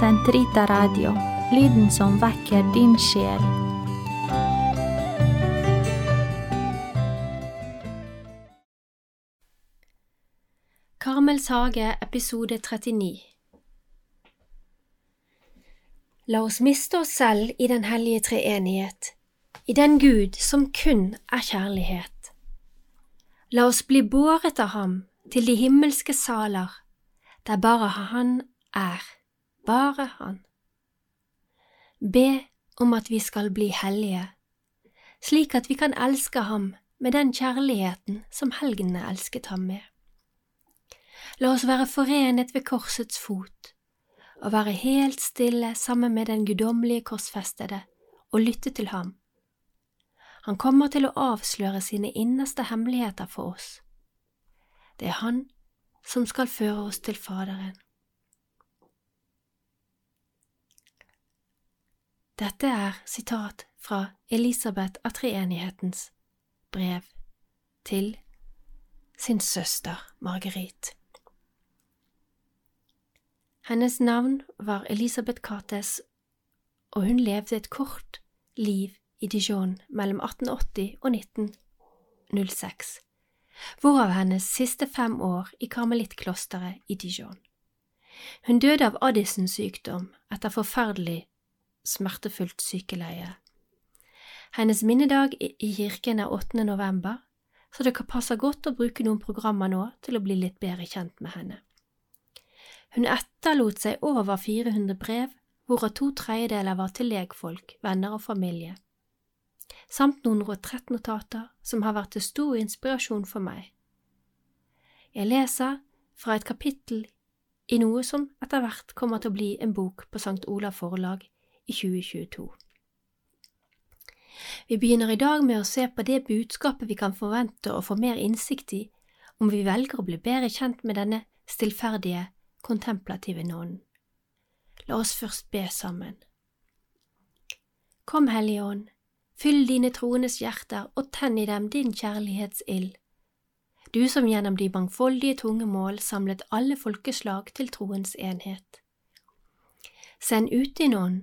Sentrita Radio, lyden som vekker din sjel. Karmels hage, episode 39 La oss miste oss selv i Den hellige treenighet, i den Gud som kun er kjærlighet. La oss bli båret av ham til de himmelske saler, der bare Han er, bare Han. Be om at vi skal bli hellige, slik at vi kan elske ham med den kjærligheten som helgenene elsket ham med. La oss være forenet ved korsets fot og være helt stille sammen med den guddommelige korsfestede og lytte til ham. Han kommer til å avsløre sine innerste hemmeligheter for oss. Det er han som skal føre oss til Faderen. Dette er sitat fra Elisabeth av treenighetens brev til sin søster Marguerite. Hennes navn var Elisabeth Cates, og hun levde et kort liv i Dijon mellom 1880 og 1906, hvorav hennes siste fem år i karmelittklosteret i Dijon. Hun døde av Addisons sykdom etter forferdelig, smertefullt sykeleie. Hennes minnedag i kirken er 8. november, så det kan passe godt å bruke noen programmer nå til å bli litt bedre kjent med henne. Hun etterlot seg over 400 brev, hvorav to tredjedeler var til legfolk, venner og familie, samt noen retrettnotater som har vært til stor inspirasjon for meg. Jeg leser fra et kapittel i noe som etter hvert kommer til å bli en bok på St. Olav forlag i 2022. Vi begynner i dag med å se på det budskapet vi kan forvente å få mer innsikt i om vi velger å bli bedre kjent med denne stillferdige kontemplative nonnen. La oss først be sammen. Kom, Hellige Ånd, fyll dine troendes hjerter og tenn i dem din kjærlighetsild. Du som gjennom de mangfoldige tunge mål samlet alle folkeslag til troens enhet. Send ut din ånd,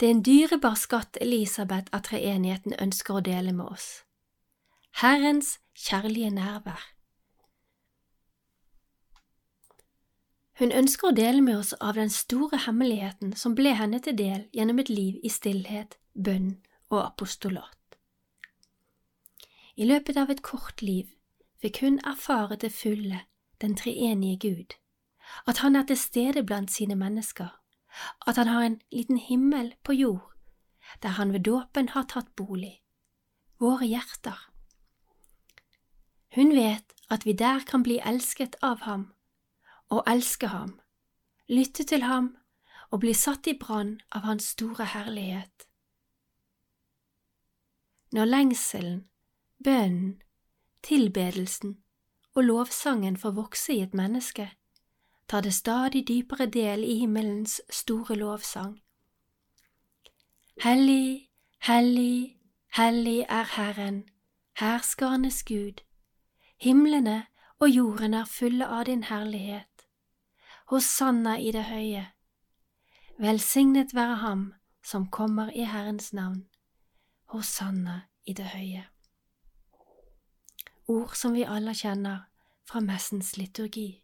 Det er en dyrebar skatt Elisabeth av treenigheten ønsker å dele med oss. Herrens kjærlige nærvær. Hun ønsker å dele med oss av den store hemmeligheten som ble henne til del gjennom et liv i stillhet, bønn og apostolat. I løpet av et kort liv fikk hun erfare til fulle den treenige Gud, at han er til stede blant sine mennesker, at han har en liten himmel på jord, der han ved dåpen har tatt bolig, våre hjerter. Hun vet at vi der kan bli elsket av ham og elske ham, lytte til ham og bli satt i brann av hans store herlighet. Når lengselen, bønnen, tilbedelsen og lovsangen får vokse i et menneske, tar det stadig dypere del i himmelens store lovsang. Hellig, hellig, hellig er Herren, herskernes Gud. Himlene og jorden er fulle av din herlighet. Hosanna i det høye. Velsignet være ham som kommer i Herrens navn. Hosanna i det høye. Ord som vi alle kjenner fra messens liturgi.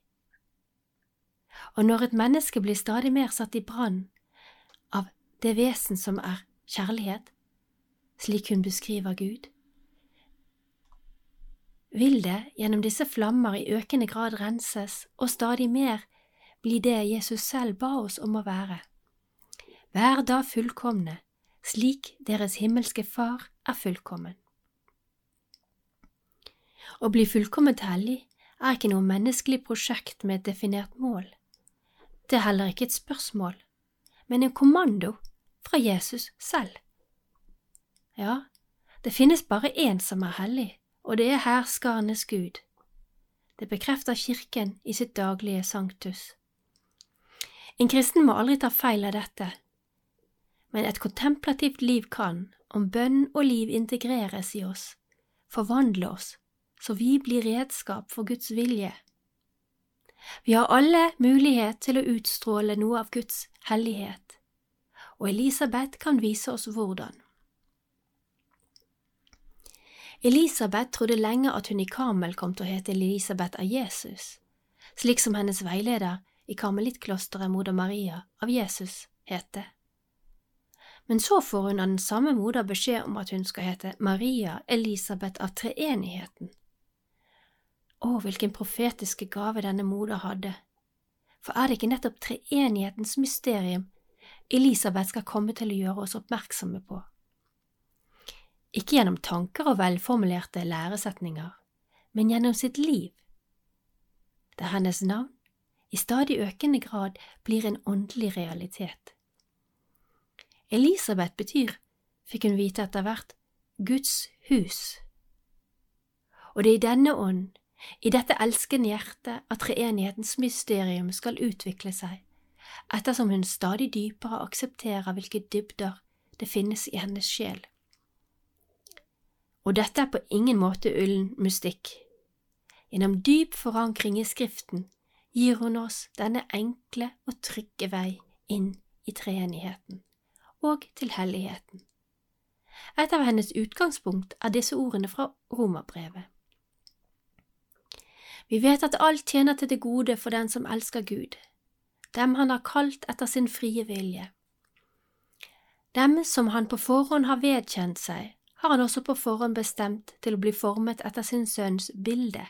Og når et menneske blir stadig mer satt i brann av det vesen som er kjærlighet, slik hun beskriver Gud, vil det gjennom disse flammer i økende grad renses og stadig mer bli det Jesus selv ba oss om å være. Vær da fullkomne, slik deres himmelske Far er fullkommen. Å bli fullkomment hellig er ikke noe menneskelig prosjekt med et definert mål. Det er heller ikke et spørsmål, men en kommando fra Jesus selv. Ja, det finnes bare én som er hellig, og det er herskarenes Gud. Det bekrefter Kirken i sitt daglige sanktus. En kristen må aldri ta feil av dette, men et kontemplativt liv kan, om bønn og liv integreres i oss, forvandle oss så vi blir redskap for Guds vilje. Vi har alle mulighet til å utstråle noe av Guds hellighet, og Elisabeth kan vise oss hvordan. Elisabeth trodde lenge at hun i Karmel kom til å hete Elisabeth av Jesus, slik som hennes veileder i karmelittklosteret Moder Maria av Jesus het Men så får hun av den samme moder beskjed om at hun skal hete Maria Elisabeth av treenigheten. Å, hvilken profetiske gave denne moder hadde, for er det ikke nettopp treenighetens mysterium Elisabeth skal komme til å gjøre oss oppmerksomme på? Ikke gjennom tanker og velformulerte læresetninger, men gjennom sitt liv, der hennes navn i stadig økende grad blir en åndelig realitet. Elisabeth betyr, fikk hun vite etter hvert, Guds hus. Og det er i denne ånd i dette elskende hjertet at treenighetens mysterium skal utvikle seg, ettersom hun stadig dypere aksepterer hvilke dybder det finnes i hennes sjel. Og dette er på ingen måte ullen mystikk. Gjennom dyp forankring i Skriften gir hun oss denne enkle og trygge vei inn i treenigheten og til helligheten. Et av hennes utgangspunkt er disse ordene fra Romerbrevet. Vi vet at alt tjener til det gode for den som elsker Gud, dem han har kalt etter sin frie vilje. Dem som han på forhånd har vedkjent seg, har han også på forhånd bestemt til å bli formet etter sin sønns bilde,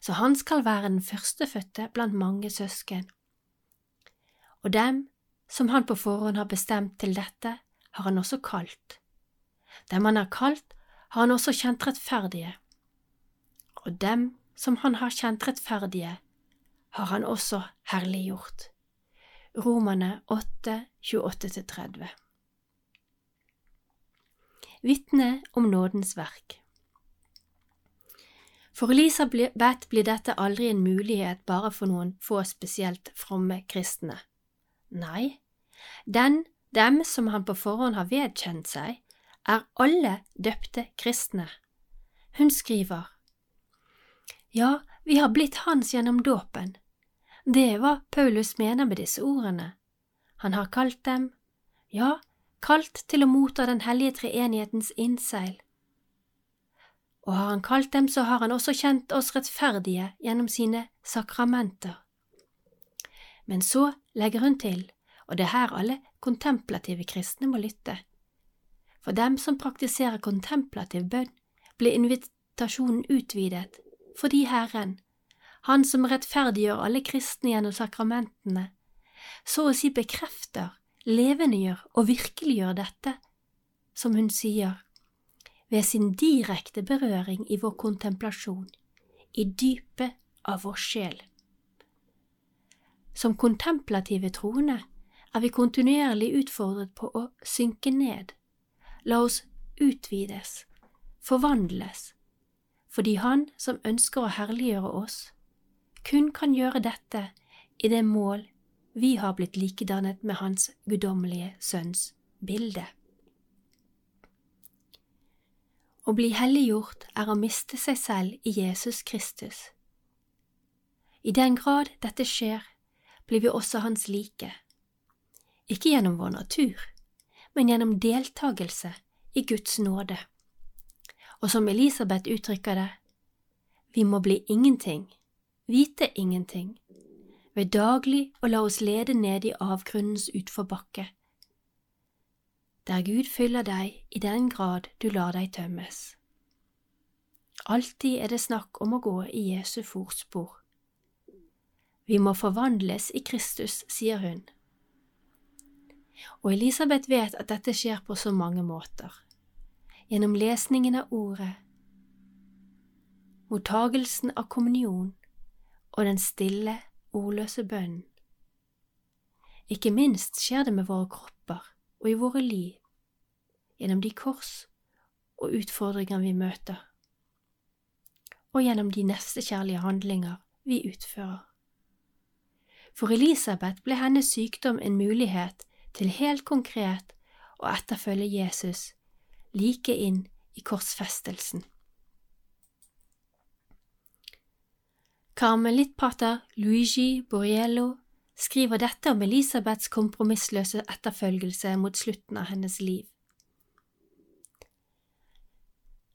så han skal være den førstefødte blant mange søsken. Og dem som han på forhånd har bestemt til dette, har han også kalt. Dem han har kalt, har han også kjent rettferdige. Og dem som han har kjent rettferdige, har han også herliggjort. Romane 8, 28–30 Vitne om nådens verk For Elisabeth blir dette aldri en mulighet bare for noen få spesielt fromme kristne. Nei, den, dem som han på forhånd har vedkjent seg, er alle døpte kristne. Hun skriver ja, vi har blitt hans gjennom dåpen. Det er hva Paulus mener med disse ordene. Han har kalt dem, ja, kalt til å motta Den hellige treenighetens innseil. Og har han kalt dem, så har han også kjent oss rettferdige gjennom sine sakramenter. Men så legger hun til, og det er her alle kontemplative kristne må lytte. For dem som praktiserer kontemplativ bønn, blir invitasjonen utvidet fordi Herren, Han som rettferdiggjør alle kristne gjennom sakramentene, så å si bekrefter, levendegjør og virkeliggjør dette, som hun sier, ved sin direkte berøring i vår kontemplasjon, i dypet av vår sjel. Som kontemplative troende er vi kontinuerlig utfordret på å synke ned, la oss utvides, forvandles, fordi Han som ønsker å herliggjøre oss, kun kan gjøre dette i det mål vi har blitt likedannet med Hans guddommelige Sønns bilde. Å bli helliggjort er å miste seg selv i Jesus Kristus. I den grad dette skjer, blir vi også Hans like, ikke gjennom vår natur, men gjennom deltakelse i Guds nåde og som Elisabeth uttrykker det, vi må bli ingenting, vite ingenting, ved daglig å la oss lede ned i avgrunnens utforbakke, der Gud fyller deg i den grad du lar deg tømmes. Alltid er det snakk om å gå i Jesu fotspor. Vi må forvandles i Kristus, sier hun. Og Elisabeth vet at dette skjer på så mange måter gjennom lesningen av Ordet, mottagelsen av kommunion og den stille, ordløse bønnen. Ikke minst skjer det med våre kropper og i våre liv, gjennom de kors og utfordringer vi møter, og gjennom de nestekjærlige handlinger vi utfører. For Elisabeth ble hennes sykdom en mulighet til helt konkret å etterfølge Jesus like inn i korsfestelsen. Karmelittpater Luigi Borriello skriver dette om Elisabeths kompromissløse etterfølgelse mot slutten av hennes liv.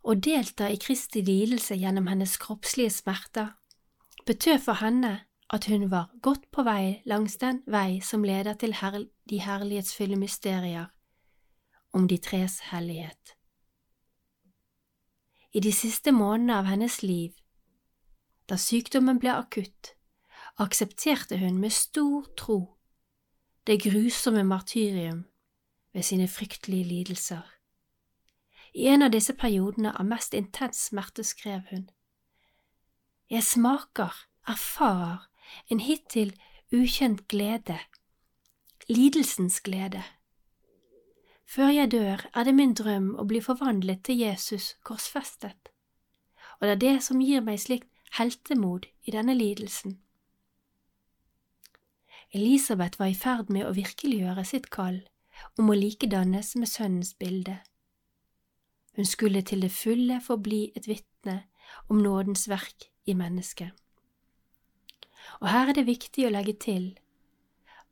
Å delta i Kristi lidelse gjennom hennes kroppslige smerter betød for henne at hun var godt på vei langs den vei som leder til de herlighetsfulle mysterier om de tres hellighet. I de siste månedene av hennes liv, da sykdommen ble akutt, aksepterte hun med stor tro det grusomme martyrium ved sine fryktelige lidelser. I en av disse periodene av mest intens smerte skrev hun. Jeg smaker, erfarer, en hittil ukjent glede, lidelsens glede. Før jeg dør, er det min drøm å bli forvandlet til Jesus korsfestet, og det er det som gir meg slikt heltemod i denne lidelsen. Elisabeth var i ferd med å virkeliggjøre sitt kall om å likedannes med sønnens bilde. Hun skulle til det fulle forbli et vitne om nådens verk i mennesket. Og her er det viktig å legge til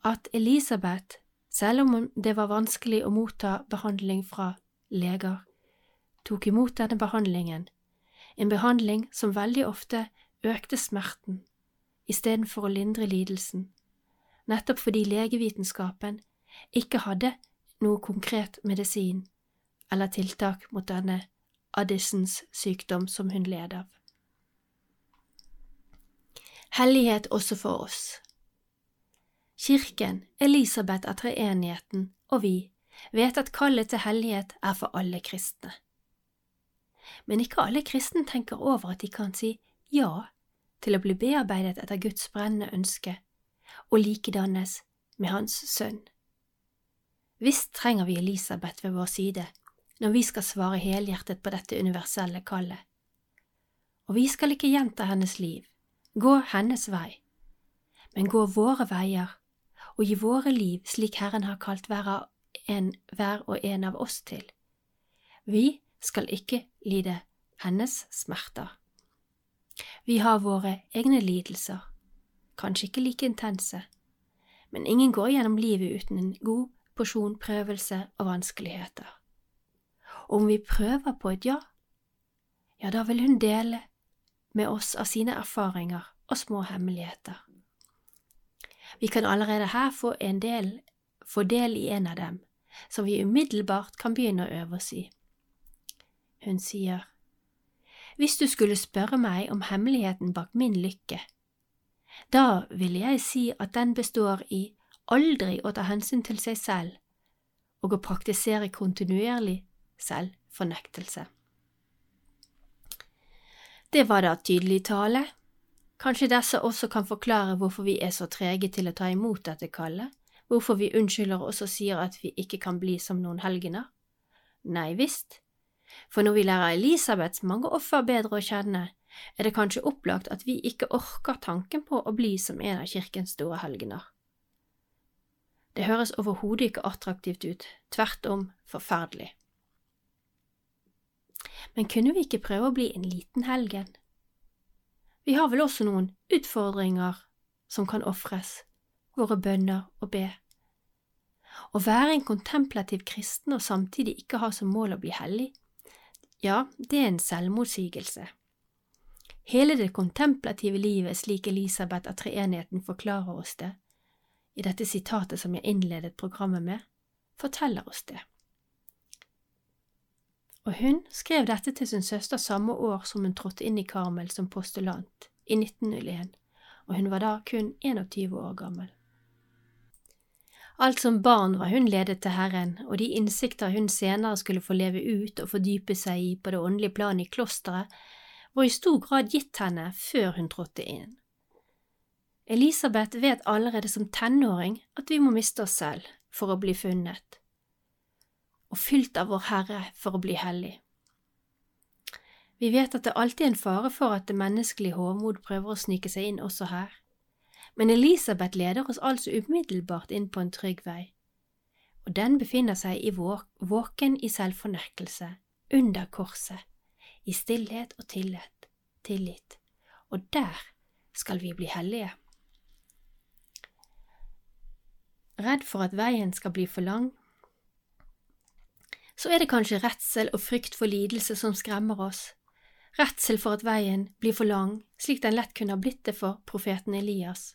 at Elisabeth, selv om det var vanskelig å motta behandling fra leger, tok imot denne behandlingen, en behandling som veldig ofte økte smerten istedenfor å lindre lidelsen, nettopp fordi legevitenskapen ikke hadde noe konkret medisin eller tiltak mot denne Addisons sykdom som hun led av. Hellighet også for oss. Kirken, Elisabeth av treenigheten og vi vet at kallet til hellighet er for alle kristne. Men ikke alle kristne tenker over at de kan si ja til å bli bearbeidet etter Guds brennende ønske og likedannes med Hans sønn. Visst trenger vi Elisabeth ved vår side når vi skal svare helhjertet på dette universelle kallet. Og vi skal ikke gjenta hennes liv, gå hennes vei, men gå våre veier og gi våre liv slik Herren har kalt hver, en, hver og en av oss til. Vi skal ikke lide hennes smerter. Vi har våre egne lidelser, kanskje ikke like intense, men ingen går gjennom livet uten en god porsjon prøvelse og vanskeligheter. Om vi prøver på et ja, ja, da vil hun dele med oss av sine erfaringer og små hemmeligheter. Vi kan allerede her få del, få del i en av dem, som vi umiddelbart kan begynne å øve oss i. Hun sier, Hvis du skulle spørre meg om hemmeligheten bak min lykke, da ville jeg si at den består i aldri å ta hensyn til seg selv og å praktisere kontinuerlig selvfornektelse. Det var da tydelig tale. Kanskje disse også kan forklare hvorfor vi er så trege til å ta imot dette kallet, hvorfor vi unnskylder oss og sier at vi ikke kan bli som noen helgener? Nei visst, for når vi lærer Elisabeths mange offer bedre å kjenne, er det kanskje opplagt at vi ikke orker tanken på å bli som en av kirkens store helgener. Det høres overhodet ikke attraktivt ut, tvert om forferdelig. Men kunne vi ikke prøve å bli en liten helgen? Vi har vel også noen utfordringer som kan ofres, våre bønner og be. Å være en kontemplativ kristen og samtidig ikke ha som mål å bli hellig, ja, det er en selvmotsigelse. Hele det kontemplative livet slik Elisabeth av treenigheten forklarer oss det, i dette sitatet som jeg innledet programmet med, forteller oss det og hun skrev dette til sin søster samme år som hun trådte inn i Karmel som postulant, i 1901, og hun var da kun 21 år gammel. Alt som barn var hun ledet til Herren, og de innsikter hun senere skulle få leve ut og fordype seg i på det åndelige planet i klosteret, var i stor grad gitt henne før hun trådte inn. Elisabeth vet allerede som tenåring at vi må miste oss selv for å bli funnet, og fylt av Vår Herre for å bli hellig. Vi vet at det alltid er en fare for at det menneskelige hovmod prøver å snike seg inn også her, men Elisabeth leder oss altså umiddelbart inn på en trygg vei, og den befinner seg i våken i selvfornektelse, under korset, i stillhet og tillit, tillit, og der skal vi bli hellige. Redd for at veien skal bli for lang, så er det kanskje redsel og frykt for lidelse som skremmer oss, redsel for at veien blir for lang, slik den lett kunne ha blitt det for profeten Elias,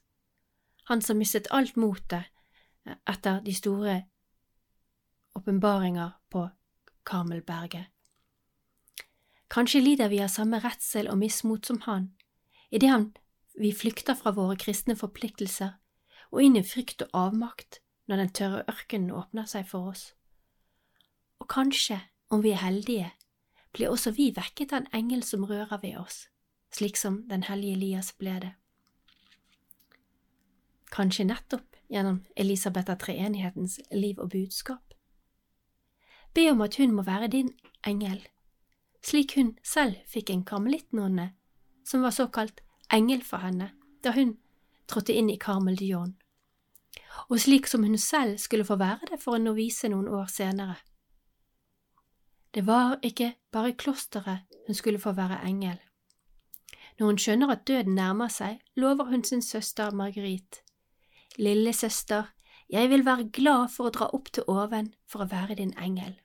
han som mistet alt motet etter de store åpenbaringer på Karmelberget. Kanskje lider vi av samme redsel og mismot som han, idet vi flykter fra våre kristne forpliktelser og inn i frykt og avmakt når den tørre ørkenen åpner seg for oss. Og kanskje, om vi er heldige, blir også vi vekket av en engel som rører ved oss, slik som den hellige Elias ble det. Kanskje nettopp gjennom Elisabeth av treenighetens liv og budskap. Be om at hun må være din engel, slik hun selv fikk en karmelittnonne som var såkalt engel for henne da hun trådte inn i Carmel Dion, og slik som hun selv skulle få være det for en novise noen år senere. Det var ikke bare i klosteret hun skulle få være engel. Når hun skjønner at døden nærmer seg, lover hun sin søster Marguerite. Lille søster, jeg vil være glad for å dra opp til oven for å være din engel.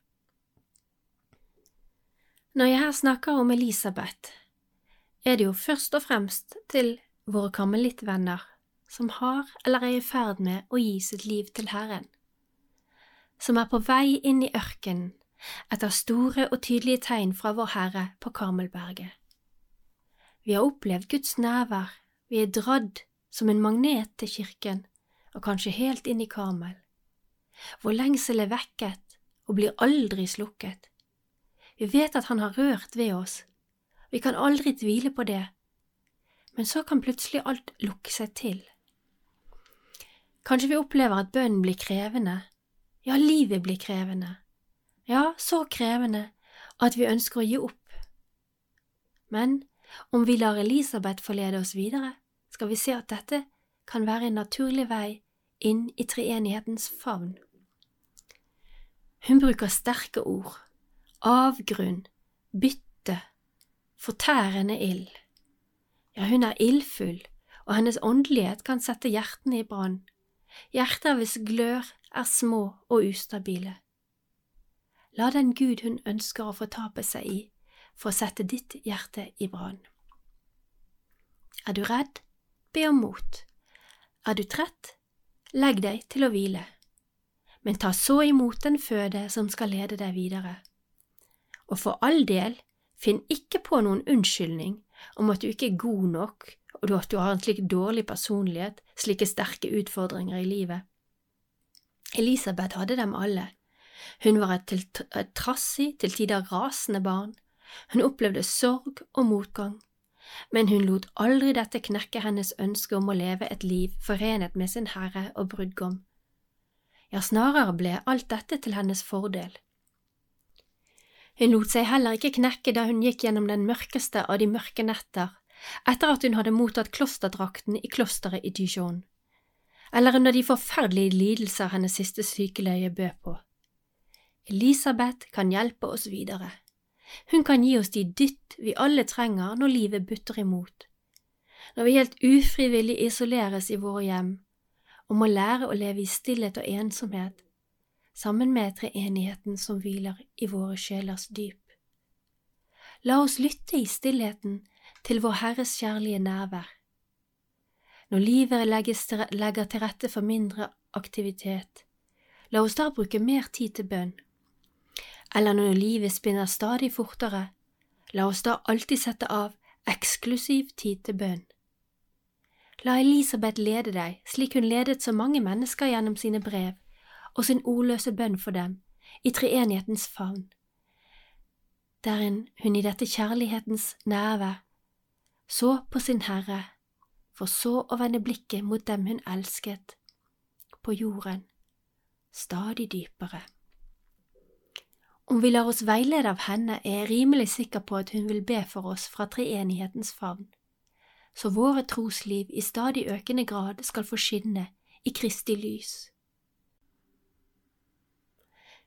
Når jeg her snakker om Elisabeth, er det jo først og fremst til våre karmelittvenner som har eller er i ferd med å gi sitt liv til Herren, som er på vei inn i ørkenen etter store og tydelige tegn fra Vår Herre på Karmelberget. Vi har opplevd Guds nærvær, vi er dradd som en magnet til kirken og kanskje helt inn i Karmel. Vår lengsel er vekket og blir aldri slukket. Vi vet at Han har rørt ved oss vi kan aldri tvile på det, men så kan plutselig alt lukke seg til. Kanskje vi opplever at bønnen blir krevende, ja, livet blir krevende, ja, så krevende at vi ønsker å gi opp. Men om vi lar Elisabeth forlede oss videre, skal vi se at dette kan være en naturlig vei inn i treenighetens favn. Hun bruker sterke ord, avgrunn, bytte, fortærende ild. Ja, hun er ildfull, og hennes åndelighet kan sette hjertene i brann, hjerter hvis glør er små og ustabile. La den Gud hun ønsker å fortape seg i, få sette ditt hjerte i brann. Er du redd, be om mot. Er du trett, legg deg til å hvile, men ta så imot den føde som skal lede deg videre. Og for all del, Finn ikke på noen unnskyldning om at du ikke er god nok og at du har en slik dårlig personlighet, slike sterke utfordringer i livet. Elisabeth hadde dem alle. Hun var et, et trassig, til tider rasende barn. Hun opplevde sorg og motgang, men hun lot aldri dette knekke hennes ønske om å leve et liv forenet med sin Herre og brudgom. Ja, snarere ble alt dette til hennes fordel. Hun lot seg heller ikke knekke da hun gikk gjennom den mørkeste av de mørke netter, etter at hun hadde mottatt klosterdrakten i klosteret i Dijon, eller under de forferdelige lidelser hennes siste sykeløye bød på. Elisabeth kan hjelpe oss videre. Hun kan gi oss de dytt vi alle trenger når livet butter imot, når vi helt ufrivillig isoleres i våre hjem og må lære å leve i stillhet og ensomhet sammen med treenigheten som hviler i våre sjelers dyp. La oss lytte i stillheten til Vår Herres kjærlige nærvær. Når livet legger til rette for mindre aktivitet, la oss da bruke mer tid til bønn. Eller når livet spinner stadig fortere, la oss da alltid sette av eksklusiv tid til bønn. La Elisabeth lede deg slik hun ledet så mange mennesker gjennom sine brev, og sin ordløse bønn for dem, i treenighetens favn, der hun i dette kjærlighetens nærvær så på sin Herre, for så å vende blikket mot dem hun elsket, på jorden, stadig dypere. Om vi lar oss veilede av henne, er jeg rimelig sikker på at hun vil be for oss fra treenighetens favn, så våre trosliv i stadig økende grad skal få skinne i Kristi lys.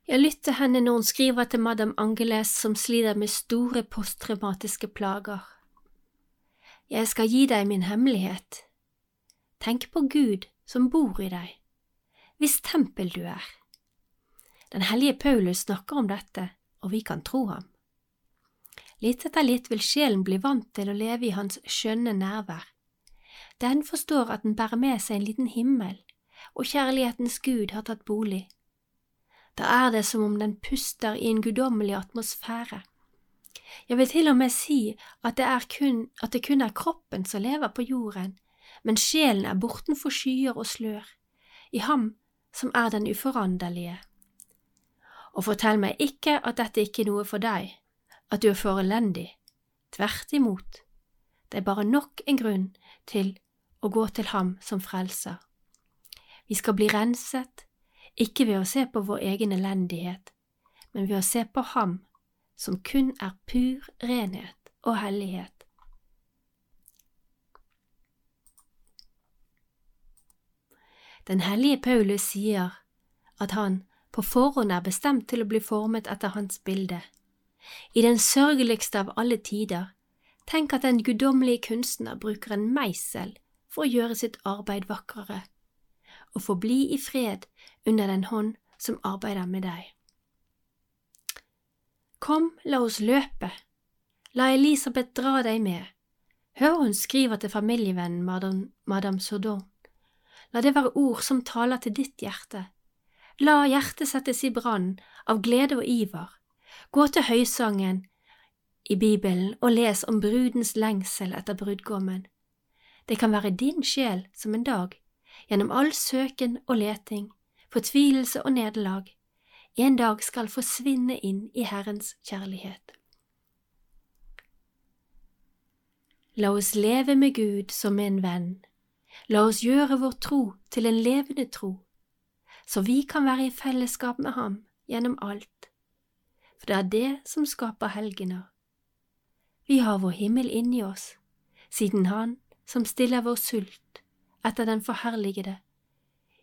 Jeg lytter henne når hun skriver til madam Angeles som sliter med store posttraumatiske plager. Jeg skal gi deg min hemmelighet. Tenk på Gud som bor i deg, hvis tempel du er. Den hellige Paulus snakker om dette, og vi kan tro ham. Litt etter litt vil sjelen bli vant til å leve i hans skjønne nærvær. Den forstår at den bærer med seg en liten himmel, og kjærlighetens Gud har tatt bolig. Da er det som om den puster i en guddommelig atmosfære. Jeg vil til og med si at det, kun, at det kun er kroppen som lever på jorden, men sjelen er bortenfor skyer og slør, i ham som er den uforanderlige. Og fortell meg ikke at dette ikke er noe for deg, at du er for elendig. Tvert imot, det er bare nok en grunn til å gå til ham som frelser. Vi skal bli renset, ikke ved å se på vår egen elendighet, men ved å se på ham som kun er pur renhet og hellighet. Den hellige Paulus sier at han på forhånd er bestemt til å bli formet etter hans bilde. I den sørgeligste av alle tider, tenk at den guddommelige kunstner bruker en meisel for å gjøre sitt arbeid vakrere, og forbli i fred under den hånd som arbeider med deg. Kom, la oss løpe. La Elisabeth dra deg med. Hør hun skriver til familievennen madame, madame. La det være ord som taler til ditt hjerte. La hjertet settes i brann av glede og iver. Gå til høysangen i Bibelen og les om brudens lengsel etter brudgommen. Det kan være din sjel som en dag, gjennom all søken og leting, fortvilelse og nederlag, en dag skal forsvinne inn i Herrens kjærlighet. La oss leve med Gud som en venn, la oss gjøre vår tro til en levende tro, så vi kan være i fellesskap med Ham gjennom alt, for det er det som skaper helgener. Vi har vår himmel inni oss, siden Han som stiller vår sult etter den forherligede,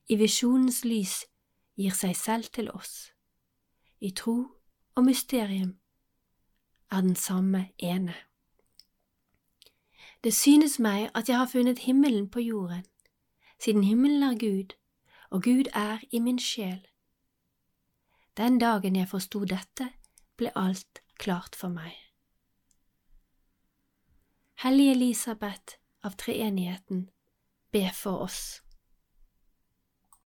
i visjonens lys gir seg selv til oss i tro og mysterium er den samme ene. Det synes meg at jeg har funnet himmelen på jorden, siden himmelen er Gud, og Gud er i min sjel. Den dagen jeg forsto dette, ble alt klart for meg. Hellige Elisabeth av treenigheten, be for oss.